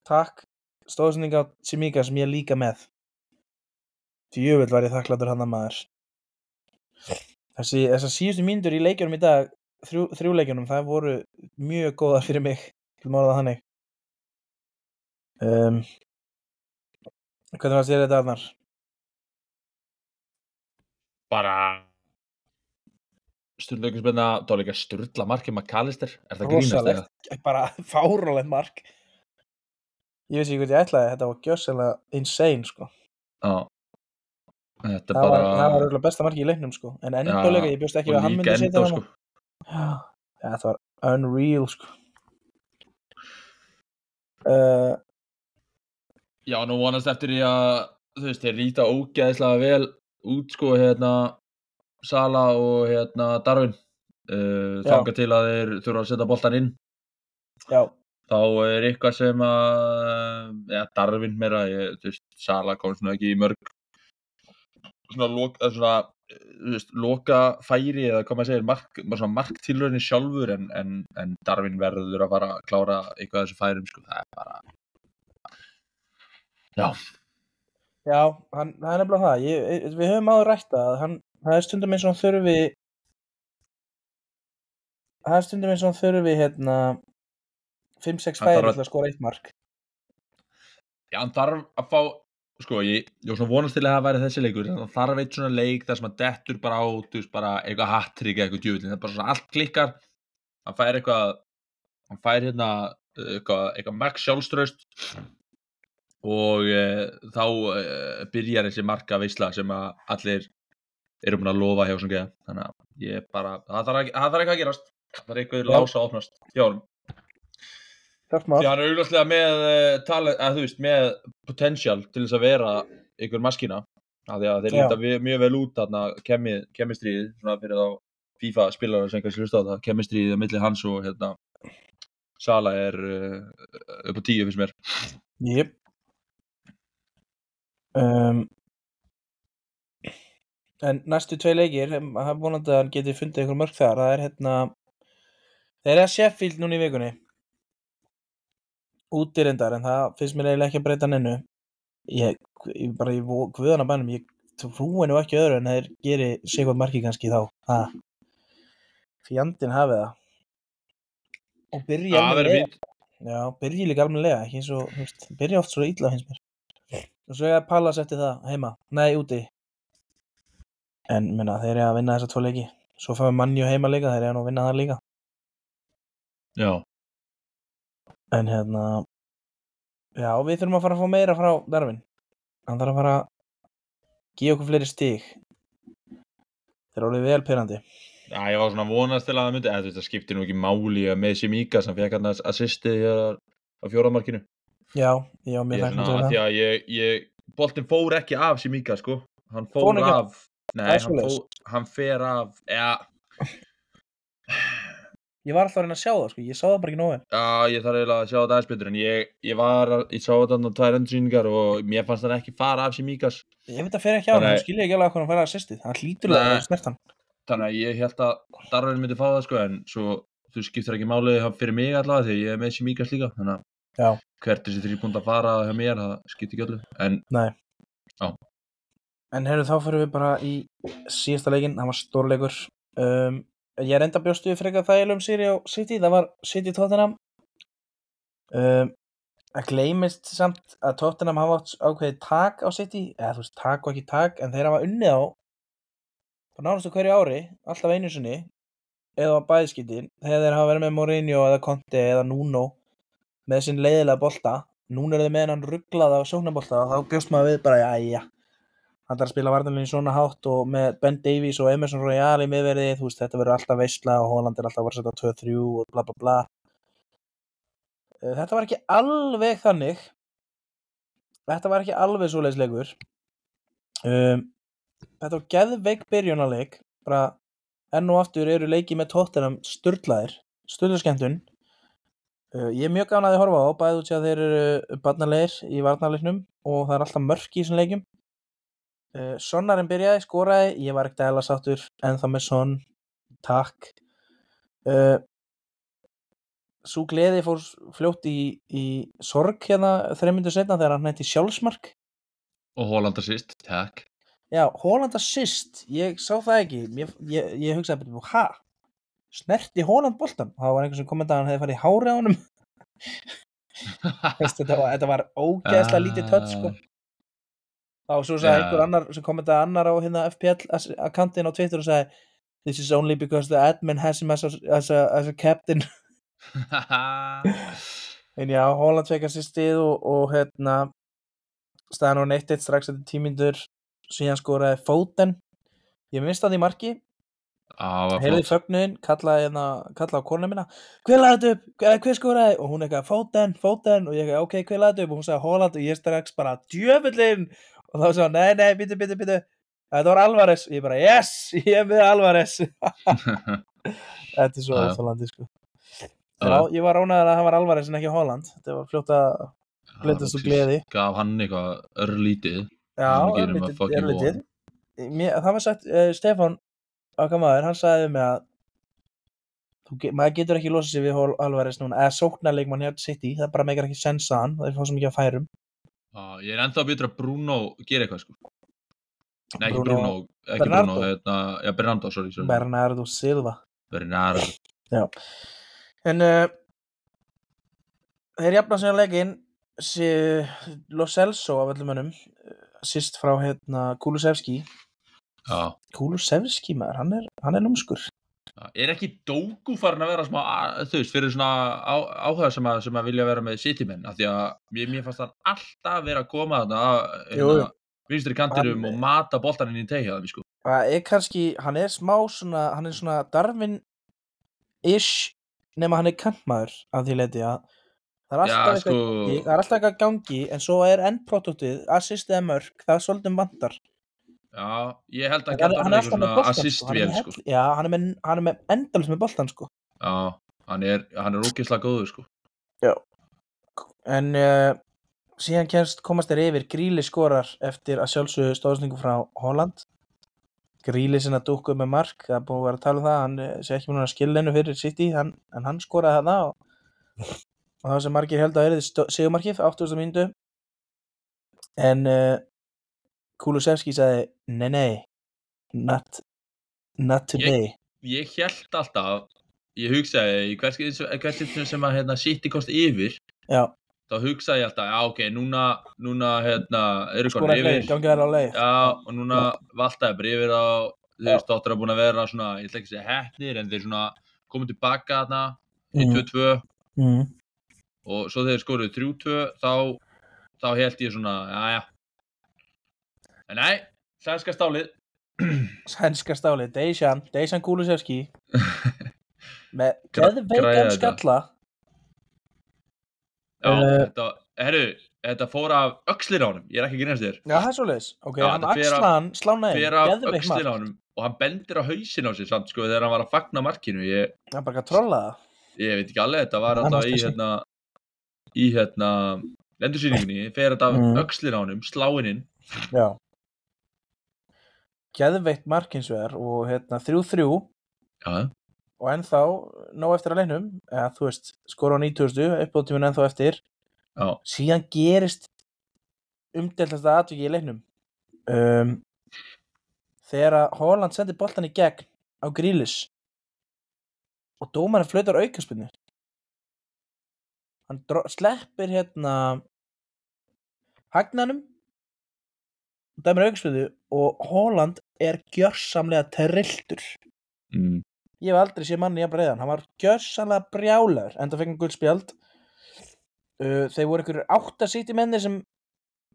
takk, stóðsending á Tsimikas sem ég er líka með. Djöfull var ég þakkláttur hann að maður. Þessi, þessar síðustu mínútur í leikjunum í dag, þrjú, þrjú leikjunum, það voru mjög góðar fyrir mig, til mála það þannig. Um, hvernig varst þér þetta, Arnar? Bara Sturleikinspenna, þá líka sturla markið McAllister Er það grínast eða? Bara fárálegt mark. Ég veist ekki hvað ég ætlaði, þetta var gjössalega insane, sko. Já Þetta Það var, bara það var örugglega besta marki í leiknum, sko. En endulega, ég bjóst ekki að hann myndi setja það. sko þetta var unreal, sko. Uh, Já, nú vonast eftir því að þú veist, þeir rýta ógeðslega vel út sko hérna Sala og hérna Darwin uh, Já. þanga til að þeir þurfa að setja boltan inn já, þá er eitthvað sem að ja, Darwin meira, ég, veist, Sala kom svona ekki í mörg svona, loka, svona veist, loka færi eða hvað maður segir mark, bara svona marktilröðin sjálfur en, en, en Darwin verður að fara að klára eitthvað þessu færum sko, það er bara já, Já, hann, það er nefnilega það. Ég, við höfum áður rætt að hann, það er stundum eins og hann þurfi, það er stundum eins og hann þurfi hérna 5-6 Hann færi að- til að skora eitt mark. Já, hann þarf að fá, sko, ég, ég var svona vonast til að það væri þessi leikur, þannig að hann þarf eitt svona leik þar sem hann dettur bara á, þú veist, bara eitthvað hattrygg eða eitthvað djúvillin, það er bara svona allt klikkar, hann fær eitthvað, hann fær hérna eitthvað, eitthvað max sjálfströst og e, þá e, byrjar þessi marka veisla sem að allir eru búin að lofa hjá svona geða, þannig að ég bara, það þarf, ekki, það þarf eitthvað að gerast, það þarf eitthvað Já. lása að opnast hjá honum. Því hann er augljóslega með uh, tala, að, veist, með potential til þess að vera ykkur að þeir líta mjög vel út þarna kemi, kemistriðið svona fyrir þá FIFA spilarar sem kannski hlusta á það kemistriðið á milli hans og hérna Sala er uh, upp á tíu fyrst mér. Jep. Um, en næstu tvei leikir, það er vonandi að hann geti fundið ykkur mörg þar, það er hérna, þeir eru að Sheffield núna í vikunni, útirindar, en það finnst mér eiginlega ekki að breyta nennu. Ég, ég bara, ég guðan að bænum, ég trúi nú ekki öðru en þeir geri sigvað marki kannski þá. Ha. Fjandinn hafi það. Og byrja Já, byrji líka almennilega, ekki eins og, veist, byrja oft svo illa finnst mér. Og svo er að Pallas eftir það, heima, nei, úti. En, minna, þeir eru að vinna þessa tvo leiki. Svo fáum við mannjú heima líka, þeir eru að vinna það líka. Já, En hérna, já, við þurfum að fara að fá meira frá Darvin. Hann þarf að fara að gefa okkur fleiri stig. Þeir eru alveg vel pyrrandi. Já, ég var svona vonast til að það myndi þú veist, það skiptir nú ekki máli að með Simíka sem fekk hann assistið hér á fjóraðmarkinu Já, já, mér þakkar af það. því að ég, ég boltinn fór ekki af Simíka, sko hann fór, af? nei, hann, fór, hann fer af ja, Ég var alltaf að reyna að sjá það, sko, ég sá það bara ekki nógu vel. Já, ég þarf eiginlega að sjá þetta aðeins betur en ég, ég var, ég sá þetta á tvær endursýningar og mér fannst hann ekki fara af Simíkas Ég veit að fer ekki á hann, hann skilja ekki alveg hvað hann fara að assistið. Hann hlýtur það að snert hann. þannig að ég held að Darwin myndi fá það sko en svo þú skiptir ekki máli fyrir mig allavega því ég er með Simíkas líka þannig að Já. hvert þessi þrjú púnt að fara hjá mér það skiptir ekki öllu en Í ég er enda bjóstu frekar þægilegum Siri á City, það var City Tottenham. Um, að gleymist samt að Tottenham hafa ákveðið tak á City, eða þú veist, tak og ekki tak, en þeir hafa unnið á, bara nánastu hverju ári, alltaf einu sinni, eða á bæðskiptin þegar þeir hafa verið með Mourinho eða Conte eða Nuno með sinn leiðilega bolta núna eru þeir með hann rugglað á sóknabolta og þá bjóst maður við bara, já, já hann er að spila varnarlinni svona hátt og með Ben Davies og Emerson Royale í miðverði þú veist, þetta verður alltaf veistla og Holland er alltaf að vera setja 2-3 og bla bla bla. Eh, þetta var ekki alveg þannig. Þetta var ekki alveg svoleiðisleikur um, þetta var geðveik byrjunarleik. Bara enn og aftur eru leiki með tóttinam styrlaðir, styrlaskendun uh, ég er mjög gafn að horfa á bæði út sér að þeir eru barnalegir í varnarleiknum og það er alltaf mörk í þessum leikum uh, Sonnarinn byrjaði, skoraði ég var ekkert eðla sáttur en það með Sonn takk. Uh, svo gleði fór fljótt í, í sorg hérna þreymundur setna þegar hann hætti sjálfsmark. Og Holland assist, takk. Já, Holland assist, ég sá það ekki. Ég, ég, ég hugsaði bara, ha? Snerti Holland boltan það var einhver sem kommentaði að hann hefði farið í hári á Veist, þetta, var, var ógeðslega lítið tött sko. Þá svo sagði einhver annar sem kommentaði annar á hérna FPL akkantinn á Twitter og sagði this is only because the admin has him as a, as a, as a captain. En já, Holland fekk assistið og, og hérna staðan á 1-1 strax eftir tímyndur síðan skoraði Foden. Ég minnst að því marki. Heyrði flott. fögnuðin, kallaði, hérna, kallaði á konu mína. Hver laði þetta upp, hver, hver skoraði? Og hún eitthvað Foden, Foden. Og ég eitthvað ok, hver laði þetta upp? Og hún sagði Holland og ég strax bara djöfullin og þá hún, nei, nei, býtu, býtu, býtu þetta var Alvarez. Og ég bara, yes, ég er með Alvarez. Þetta er svo óþálandi sko. Ég var ránaður að það var Alvarez en ekki Holland. Þetta var fljótt að Gleðist úr gleði. Gaf hann eitthvað örlítið. Já, örlítið, örlítið. Mér, það var sagt, uh, Stefán okkar maður, hann sagði við mig að þú, ge- maður getur ekki losað sig við Alvarez núna, eða sóknarleikmann hér City, það bara meikar ekki sensa hann, það er fá svo mikið að færum Já, ég er ennþá að að Bruno gera eitthvað, sko. Nei, ekki Bruno- Bruno, ekki Bernardo. Bruno, hérna, já, Bernardo, sorry, sorry. Bernardo Silva Bernardo. en uh, þeir jafna sig á leikin si, Lo Celso af öllum mönnum sýst frá hérna Kulusevski Já. Kulusevski maður, hann er, hann er lúmskur Já, Er ekki Dóku farin að vera smá, þú veist, fyrir svona áhuga sem að, sem að vilja vera með Citymenn, af því að mér, mér fannst hann alltaf vera að koma þarna, hérna, vinstri kantinum Hann- og mata boltaninn í tegja þeim, sko. það er kannski, hann er smá svona, hann er svona Darwin-ish nema hann er kantmaður af því leiti að það er Já, alltaf, sko, eitthvað, það er alltaf eitthvað gangi en svo er endproduktið, assistið eða mörg það er svolítið vantar já, ég held að hann, geta hann hann er svona boltan assist sko. sko. hell- já, hann er með, hann er með endalist með boltan sko. Já, hann er, hann er ógeðslega góður, sko. en uh, síðan kemst komast þeir yfir Gríli skorar eftir að sjálfsögðu stóðsningu frá Holland Gríli sinna dúkkuð með mark það búið að vera að tala um það hann eh, sé ekki að skilja hennu fyrir City hann, en hann skoraði það og, og það sem margir held að er sigumarkið 80. mínútu en uh, Kulusevski sagði nei nei not, not today Ég held alltaf, ég hugsaði, í hvers skiptum sem að hérna, City kosti yfir, já, þá hugsaði ég alltaf, já, ok, núna, núna, hérna, eru fleiri, yfir. gangið þær á leið Já, og núna valtaði bara yfir á, þú Já. veist, þáttur að búin að vera svona, ég ætla ekki að segja hefnir, en þeir svona komið tilbaka þarna, í Mhm. 2-2 mm. og svo þegar þeir skoruðu 3-2, þá, þá held ég svona, já, já. En nei, sænska stálið, sænska stáli, Dejan Dejan Kulusevski. Með þetta. skalla. Já, Eh. þetta, herru, þetta fór af öxlir á honum, ég er ekki að grínast þér, já, það er svoleiðis, ok, Já, hann þetta fer af- axla hann slánaði, á mark. og hann bendir á hausin á sig samt, sko, þegar hann var að fagna markinu, ég, er bara að trolla það. ég veit ekki alveg, þetta var alltaf í hérna í hérna endursýningunni, fer þetta af Mm. öxlir á honum, sláinn inn. Já geðveikt mark hins vegar og hérna 3-3 já, og ennþá nóg eftir að leiknum. Eða þú veist, skora á 90 uppbóttíminn ennþá eftir. Já, síðan gerist umdeltast að atviki í leiknum. Um, þegar að Holland sendir boltan í gegn á Grílis og dómarinn flautar aukaspinnu hann sleppir hérna hagnanum. og dæmir aukaspinnu og Holland er gjörsamlega trilltur mm, ég hef aldrei séð manni jafn reyðan, hann var gjörsanlega brjálaður, enda fekk hann guldspjald uh, þeir voru ykkur átta sitt í menni sem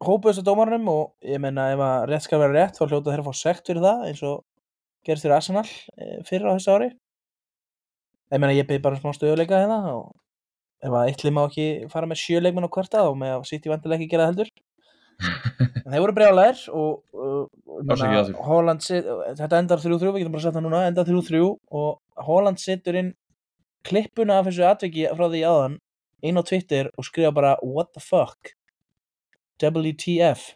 hópuðust á dómarunum og ég menna ef að rétt skal vera rétt þá hljóta þeir að fá sekt fyrir það eins og gerist fyrir Arsenal uh, fyrir á þessu ári. Ég menna ég byrði bara um smá stöðuleika hérna og ef að eitt lið má ekki fara með sjö leikmenn á kvarta og með að í vandilega ekki gera það heldur en þeir voru brjálæðir og uh. Holland sit, þetta endar 3-3, við getum bara sagt það núna endar 3-3 og Holland setur inn klippuna af þessu atviki frá því áðan inn á Twitter og skrifa bara what the fuck? WTF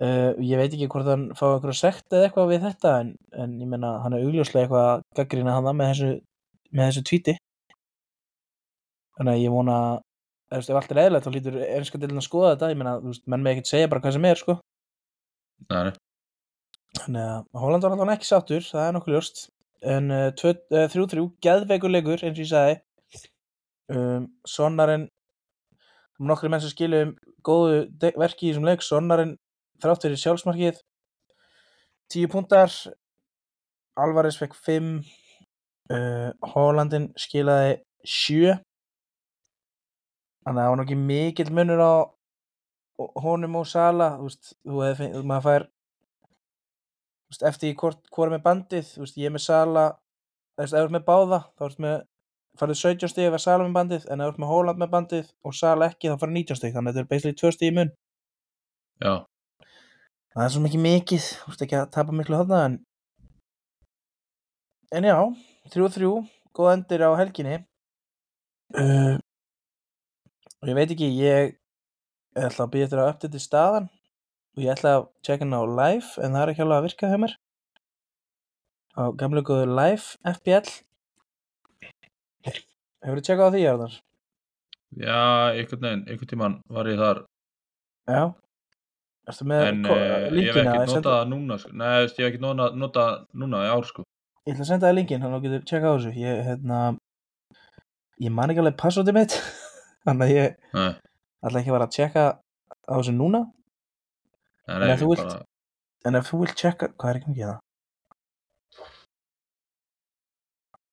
uh, ég veit ekki hvort hann fá eitthvað sekt eða eitthvað við þetta en, en ég meina hann er augljóslega eitthvað að gaggrina hann með þessu, með þessu tweeti. Þannig að ég vona veist, ef allt er eðlilegt þá lítur einska til að skoða þetta ég meina, þú veist, menn með ekkert segja bara hvað sem er sko Nei. Þannig að Holland var allavega ekki sáttur, það er nokkuð ljóst. En uh, 3-3, geðveikur leikur, eins og ég sagði. Um, Sonnarinn, nokkri menn sem skilu um góðu verki í þessum leik. Sonnarinn, þrátt fyrir sjálfsmarkið, 10 púntar. Alvarez fekk 5. Uh, Hollandin skilaði 7. Þannig að það var nokkið mikill munur á honum og Sala þú veist, þú hefði maður fær þú veist, eftir hvort, hvort er með bandið þú veist, ég er með Sala þú veist, ef þú ert með báða, þá ert með farið 17 stig ef er Sala með bandið en ef þú ert með Holland með bandið og Sala ekki þá farið 19 stig, þannig að þetta er basically 2 stig í mun. Já, það er svo mikið mikið, þú veist ekki að tapa miklu þarna en en já, 3-3 góð endir á helginni. Uh, og ég veit ekki ég ætla að býja eftir að uppdæti staðan og ég ætla að checka hann á live en það er ekki alveg að virka hjá mér á gamlu góðu live FBL Hefur þið tjekkað á því, Arnar? já, einhvern veginn, einhvern tímann var ég þar Já Ertu með En ko- uh, ég hef ekki notað núna sko. Nei, ég hef ekki notað, notað núna í ár sko. Ég ætla að senda það linkin, þannig að þú getur tjekkað á þessu Ég, hérna Ég man ekki alveg passvotið mitt Þannig að ég Nei, ætla ekki að vera að tjekka á þessu núna. En nei, ef þú vilt- bara, En ef þú vilt tjekka, hvað er ekki mikið það?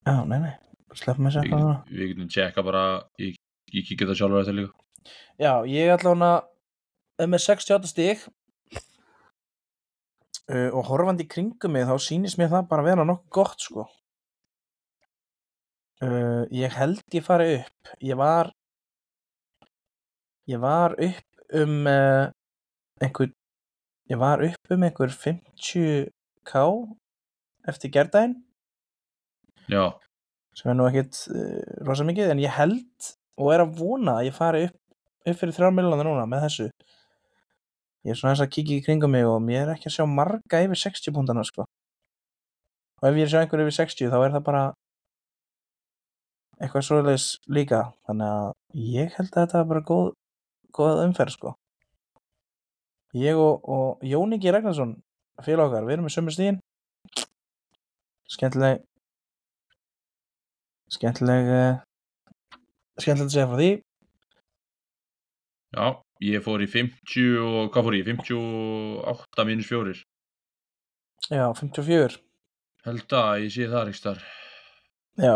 Já, nei, nei. Eitthvað núna. getum, við getum tjekka bara ég, ég kikið það sjálfur eftir líka. Já, ég ætla hana er með 68 stig. Uh, og horfandi í kringum mig þá sýnist mér það bara að vera nokkuð gott sko. Uh, ég held ég fari upp. Ég var ég var upp um uh, einhver ég var upp um einhver 50k eftir gerdaginn Já, sem er nú ekkit uh, rosa mikið en ég held og er að vona að ég fari upp, upp fyrir 3 miljonar núna með þessu. Ég er svona þess að kíkja í kringum mig og mér er ekki að sjá marga yfir 60 púntana sko. Og ef ég er að sjá einhver yfir 60 þá er það bara eitthvað svoleiðis líka. Þannig að ég held að þetta er bara góð, góð umferð sko. Ég og, og Jón Ingi Ragnarsson félag okkar, við erum með sömu stíðin skemmtileg skemmtileg uh, skemmtilegt að segja frá því. Já, ég fór í 50 og hvað fór ég? 58 mínus 4 já, 54 Held að ég sé það ekki þar já,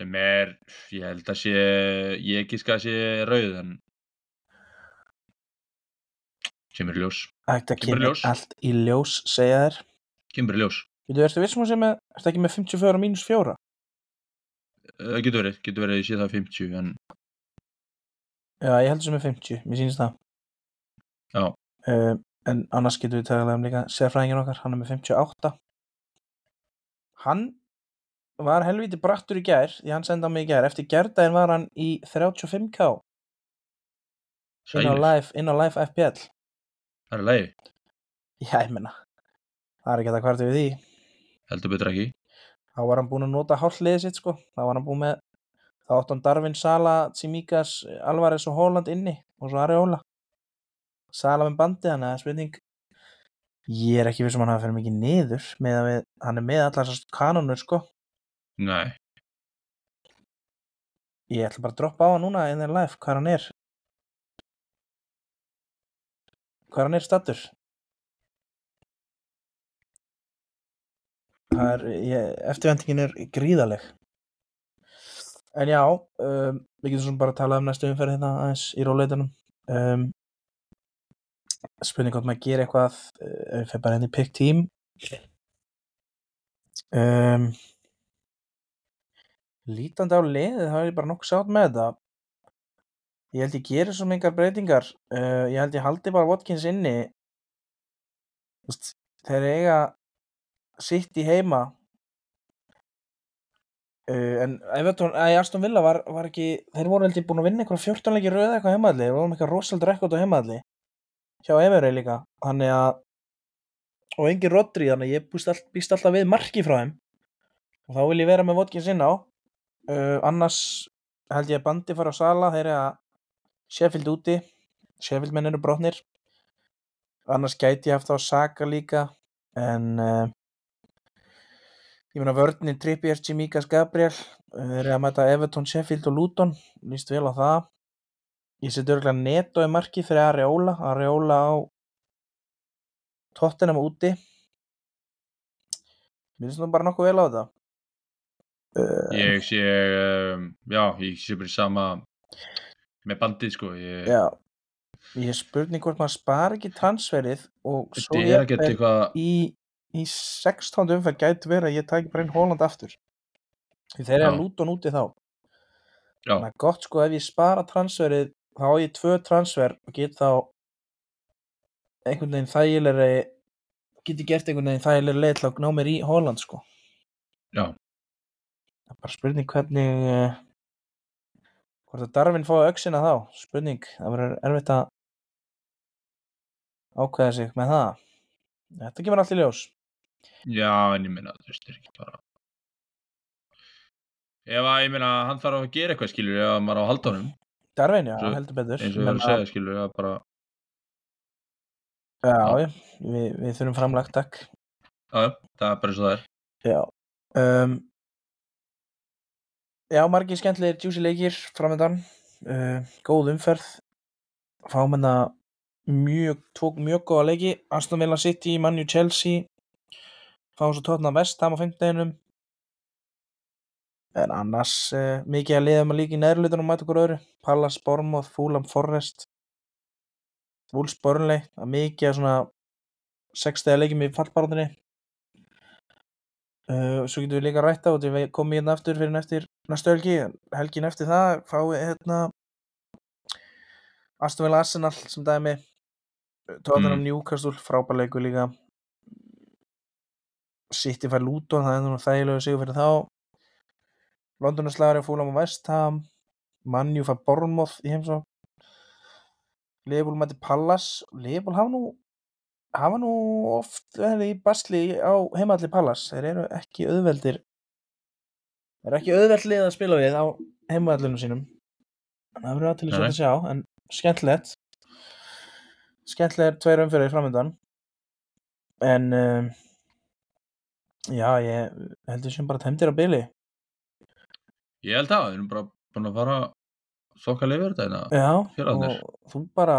sem er, ég held að sé ég ekki skal sé rauð en kemur í ljós. Þetta Kemur allt í ljós segja þér? Kemur í ljós. Þú ertu vissum að segja með, ertu ekki með 54 mínus 4? það getur verið, getur verið að ég sé það 50 en Já, ég heldur sem með 50, mér sýnist það. Já. uh, En annars getum við talað um líka sérfræðingin okkar, hann er með 58 Hann var helviti brattur í gær því hann sendi á mig í gær, eftir gærdaginn var hann í 35k inn á live, inn á live FPL það er leiði Já, ég menna það er ekki þetta kvartu við því. Heldur betur ekki. Þá var hann búinn að nota hálfliðið sitt sko. Þá var hann búinn með þá átt hann Darvin, Sala, Tsimikas, Alvarez og Holland inni og svo Areola Sala með bandi þannig að spurning. Ég er ekki viss um hann hafa fyrir mikið niður með að við, hann er með allar kanonur sko nei, ég ætla bara að droppa á hann núna in their life hvað hann er. Hvað hann er stattur eftirvendingin er gríðaleg en já um, við getum svona bara að tala um næstu umferð hérna aðeins í róleitunum um, spurning hvort maður gerir eitthvað uh, ef við fyrir bara henni pick team. Um, lítandi á liðið þá er ég bara nokkuð sátt með þetta. Ég held ég gerir svo mingar breytingar uh, ég held ég haldi bara Watkins inni. Þú veist, þeir eiga sitt í heima. Uh, en Everton, að Aston Villa var, var ekki þeir voru held ég búin að vinna eitthvað 14 leiki röða eitthvað heimaðli, þeir voru með eitthvað rosald rekord á heimaðli hjá Everey líka. Þannig að og engin Rodri, þannig að ég býst alltaf við marki frá þeim. Og þá vil ég vera með Watkins inn á uh, annars held ég að bandi fara á Sala þeir eru að Sheffield úti Sheffield menn eru brotnir. Annars gæti ég haft á Saka líka en uh, ég meina vörninn Trippier, Chimikas, Gabriel uh, þeir eru að mæta Everton, Sheffield og Luton líst vel á það. Ég seti örgulega neto í marki fyrir Areola Areola á Tottenham úti. Mér finnst nú bara nokkuð vel á þetta uh, Ég sé, um, já, ég sé bara sama með bandið sko. Ég, já. Ég er spurning hvort maður spara ekki transferið og svo þetta er ekkert jafnvel eitthvað, í, í 16. umferð gæti verið að ég tæki bara inn Holland aftur. Þeir eru að lúta hann úti þá. Já, þannig að gott sko ef ég spara transferið þá á ég tvö transfer og get þá einhvern veginn þægilegri get ég gert einhvern veginn þægilegri leið til að ná mér í Holland sko. Já, það er bara spurning hvernig uh, hvort að Darvin fái öxina þá. Spurning, það verður erfitt að ákveða sig með það. Þetta kemur allt í ljós. Já, en ég meina, þú veist, það er ekki bara, ef að, ég meina, hann þarf að gera eitthvað, skilur, ef að maður á honum, Darvin, já, Svo- heldur betur. eins og ég var að segja, skilur, að bara, já, Já. við, við þurfum framlagt takk. Já, það er bara eins og það er. Já um, Já, margir skemmtilegir djúsi leikir framöndan uh, góð umferð. Fáum hérna mjög, tók mjög góða leiki. Aston Villa City, Man U Chelsea. Fáum svo tótna West Ham á 15. en annars uh, mikið að liða með líka í neðrulitunum mæta okkur öðru. Pallas, Bournemouth, Fulham, Forrest Wolves, Burnley. Að mikið að svona 60 leikjum í fallbarátunni Uh, svo getum við líka rætt á þetta við komum hérna aftur fyrir eftir næstu helgi helgin eftir það fáið hérna Aston Villa Arsenal sem dæmi Tottenham Mm. Newcastle frábærleiku líka. City fær Luton það er nú þægilegu sigur fyrir þá. Londonaslagari fúlam á West Ham. Manju fær Bournemouth í heimsó Liverpool mæti Pallas Liverpool hafa nú hafa nú oft verið í basli á heimalli Pallas. Þeir eru ekki auðveldir þeir eru ekki auðveldlið að spila við á heimallinu sínum. Það verður að til Nei, að sjá en skemmtilegt. Skemmtilegir tveir umfyrir framöndan en um, já ég heldur sem bara tæmdir á byli Ég held það, við erum bara búin að fara þokka lifur þetta hérna. já og þú bara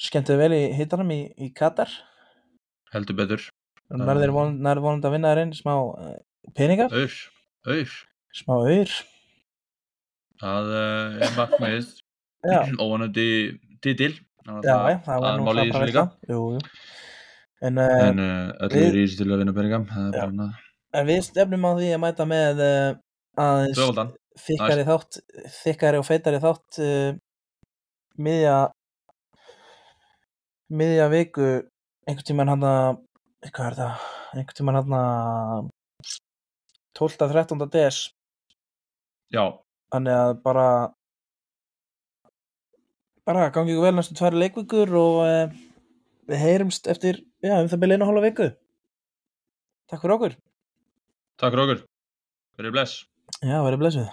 skemmtið vel í hittanum í, í Katar heldur betur. nærðir von, nær vonandi að vinna þér inn smá uh, peningar Auður, auður. smá auður Það uh, er markmiðið. já Óvanandi Já, það- er málið í þessu líka. Jú, jú. En, uh, En uh, öllu er í þessu til að vinna annað. en við stefnum á því að mæta með aðeins þykkari þátt þykkari og feitari þátt miðja miðja viku einhvern tímann hann að hvað er það, einhvern tímann hann að 12. 13. des Já, þannig að bara bara gangi ykkur vel næstu tvær leikvikur og uh, við heyrumst eftir já, um það byrja einu hálfa viku Takk fyrir okkur takk fyrir okkur. Verið bless. Já, verið blessuð.